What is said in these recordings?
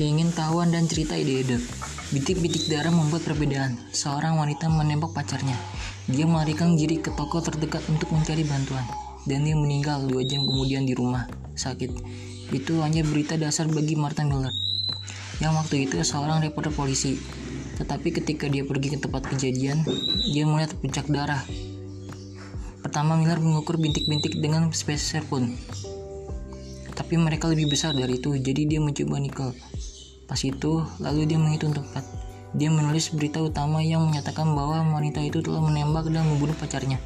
Keingintahuan dan cerita ide-ide. Bitik-bitik darah membuat perbedaan. Seorang wanita menembak pacarnya. Dia melarikan diri ke toko terdekat untuk mencari bantuan. Dan dia meninggal dua jam kemudian di rumah sakit. Itu hanya berita dasar bagi Martha Miller. Yang waktu itu seorang reporter polisi. Tetapi ketika dia pergi ke tempat kejadian, dia melihat puncak darah. Pertama Miller mengukur bintik-bintik dengan spesies pun. Tapi mereka lebih besar dari itu, jadi dia mencoba nikel. Pas itu, lalu dia menghitung tempat. Dia menulis berita utama yang menyatakan bahwa wanita itu telah menembak dan membunuh pacarnya.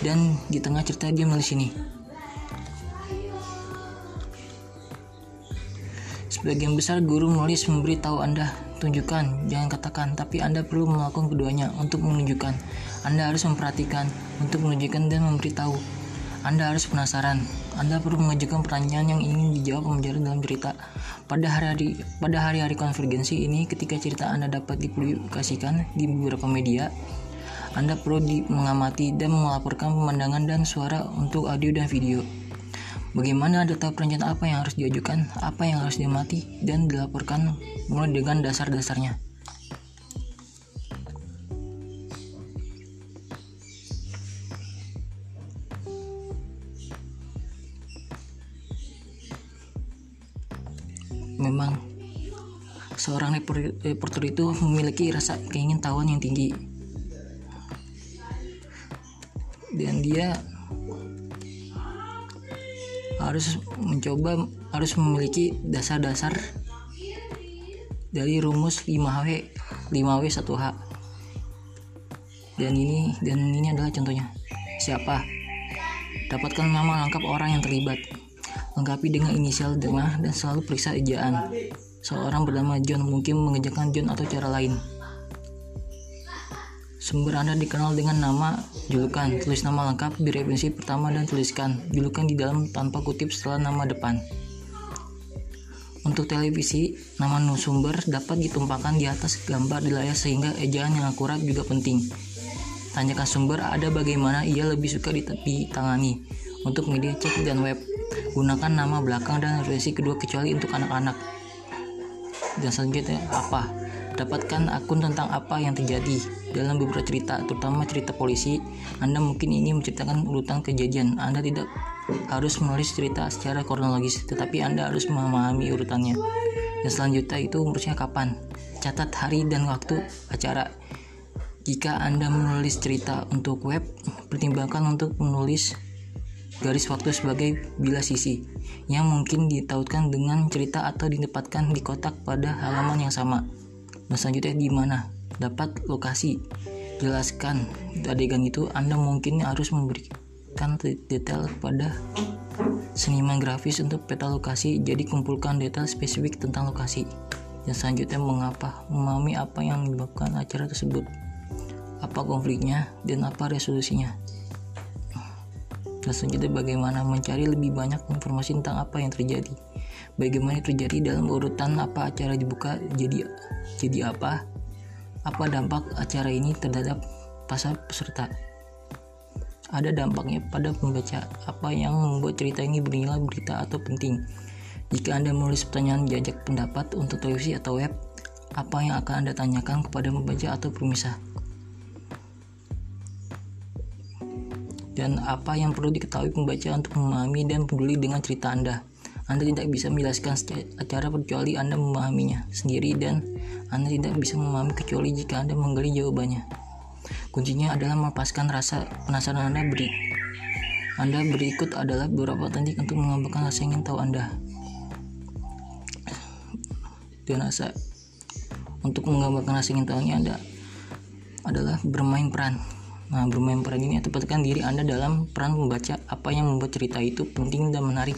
Dan di tengah cerita dia menulis ini. Sebagian besar guru menulis memberitahu Anda, tunjukkan, jangan katakan, tapi Anda perlu melakukan keduanya untuk menunjukkan. Anda harus memperhatikan, untuk menunjukkan dan memberitahu. Anda harus penasaran. Anda perlu mengajukan pertanyaan yang ingin dijawab pembelajar dalam cerita. Pada hari-hari pada hari-hari konvergensi ini, ketika cerita Anda dapat dipublikasikan di beberapa media, Anda perlu mengamati dan melaporkan pemandangan dan suara untuk audio dan video. Bagaimana data perencanaan apa yang harus diajukan, apa yang harus diamati, dan dilaporkan mulai dengan dasar-dasarnya. Memang seorang reporter itu memiliki rasa keingintahuan yang tinggi. Dan dia harus mencoba harus memiliki dasar-dasar dari rumus 5W 5W 1H dan ini dan ini adalah contohnya. Siapa? Dapatkan nama lengkap orang yang terlibat lengkapi dengan inisial tengah dan selalu periksa ejaan seorang bernama John mungkin mengejarkan John atau cara lain Sumber Anda dikenal dengan nama julukan. Tulis nama lengkap di referensi pertama dan tuliskan julukan di dalam tanpa kutip setelah nama depan. Untuk televisi, nama sumber dapat ditumpahkan di atas gambar di layar sehingga ejaan yang akurat juga penting. Tanyakan sumber ada bagaimana ia lebih suka ditangani. Untuk media cek dan web, gunakan nama belakang dan referensi kedua kecuali untuk anak-anak. Dan selanjutnya apa? Dapatkan akun tentang apa yang terjadi dalam beberapa cerita, terutama cerita polisi. Anda mungkin ini menceritakan urutan kejadian. Anda tidak harus menulis cerita secara kronologis, tetapi Anda harus memahami urutannya. Dan selanjutnya itu umurnya kapan? Catat hari dan waktu acara. Jika Anda menulis cerita untuk web, pertimbangkan untuk menulis garis waktu sebagai bila sisi yang mungkin ditautkan dengan cerita atau ditempatkan di kotak pada halaman yang sama. Nah selanjutnya di mana? Dapat lokasi. Jelaskan adegan itu Anda mungkin harus memberikan detail kepada seniman grafis untuk peta lokasi. Jadi kumpulkan detail spesifik tentang lokasi. Dan selanjutnya mengapa? Memahami apa yang menyebabkan acara tersebut. Apa konfliknya dan apa resolusinya. Dan selanjutnya bagaimana mencari lebih banyak informasi tentang apa yang terjadi? Bagaimana terjadi dalam urutan apa acara dibuka jadi jadi apa? Apa dampak acara ini terhadap pasar peserta? Ada dampaknya pada pembaca. Apa yang membuat cerita ini bernilai berita atau penting? Jika anda menulis pertanyaan jajak pendapat untuk televisi atau web apa yang akan anda tanyakan kepada pembaca atau pemisah dan apa yang perlu diketahui pembaca untuk memahami dan peduli dengan cerita Anda. Anda tidak bisa menjelaskan acara kecuali Anda memahaminya sendiri dan Anda tidak bisa memahami kecuali jika Anda menggali jawabannya. Kuncinya adalah melepaskan rasa penasaran Anda beri. Anda berikut adalah beberapa teknik untuk mengembangkan rasa ingin tahu Anda. Dan rasa untuk menggambarkan rasa ingin tahunya Anda adalah bermain peran. Nah, bermain peran ini tempatkan diri Anda dalam peran membaca apa yang membuat cerita itu penting dan menarik.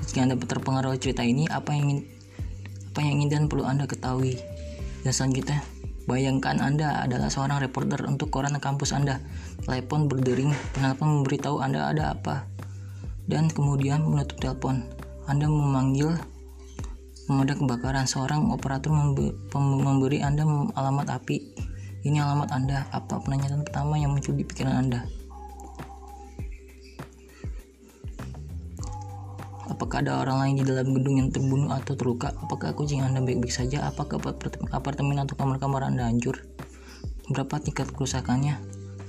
Jika Anda terpengaruh cerita ini, apa yang ingin apa yang ingin dan perlu Anda ketahui. Dan selanjutnya, bayangkan Anda adalah seorang reporter untuk koran kampus Anda. Telepon berdering, penelpon memberitahu Anda ada apa. Dan kemudian menutup telepon. Anda memanggil pemadam kebakaran. Seorang operator memberi Anda alamat api. Ini alamat Anda. Apa penanyaan pertama yang muncul di pikiran Anda? Apakah ada orang lain di dalam gedung yang terbunuh atau terluka? Apakah kucing Anda baik-baik saja? Apakah apartemen atau kamar-kamar Anda hancur? Berapa tingkat kerusakannya?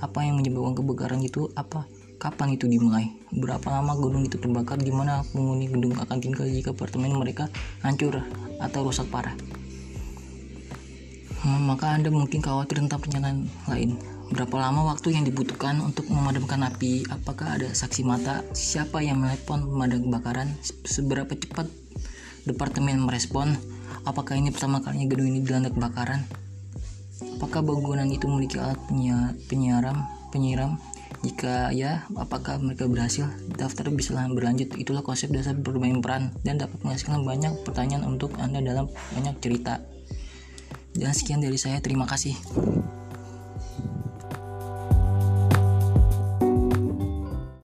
Apa yang menyebabkan kebakaran itu? Apa kapan itu dimulai? Berapa lama gedung itu terbakar? Gimana penghuni gedung akan tinggal jika apartemen mereka hancur atau rusak parah? Hmm, maka Anda mungkin khawatir tentang pernyataan lain. Berapa lama waktu yang dibutuhkan untuk memadamkan api? Apakah ada saksi mata? Siapa yang melepon pemadam kebakaran? Seberapa cepat departemen merespon? Apakah ini pertama kalinya gedung ini dilanda kebakaran? Apakah bangunan itu memiliki alat penyiaran, penyiram? Jika ya, apakah mereka berhasil? Daftar bisa berlanjut. Itulah konsep dasar bermain peran dan dapat menghasilkan banyak pertanyaan untuk Anda dalam banyak cerita. Dan sekian dari saya, terima kasih.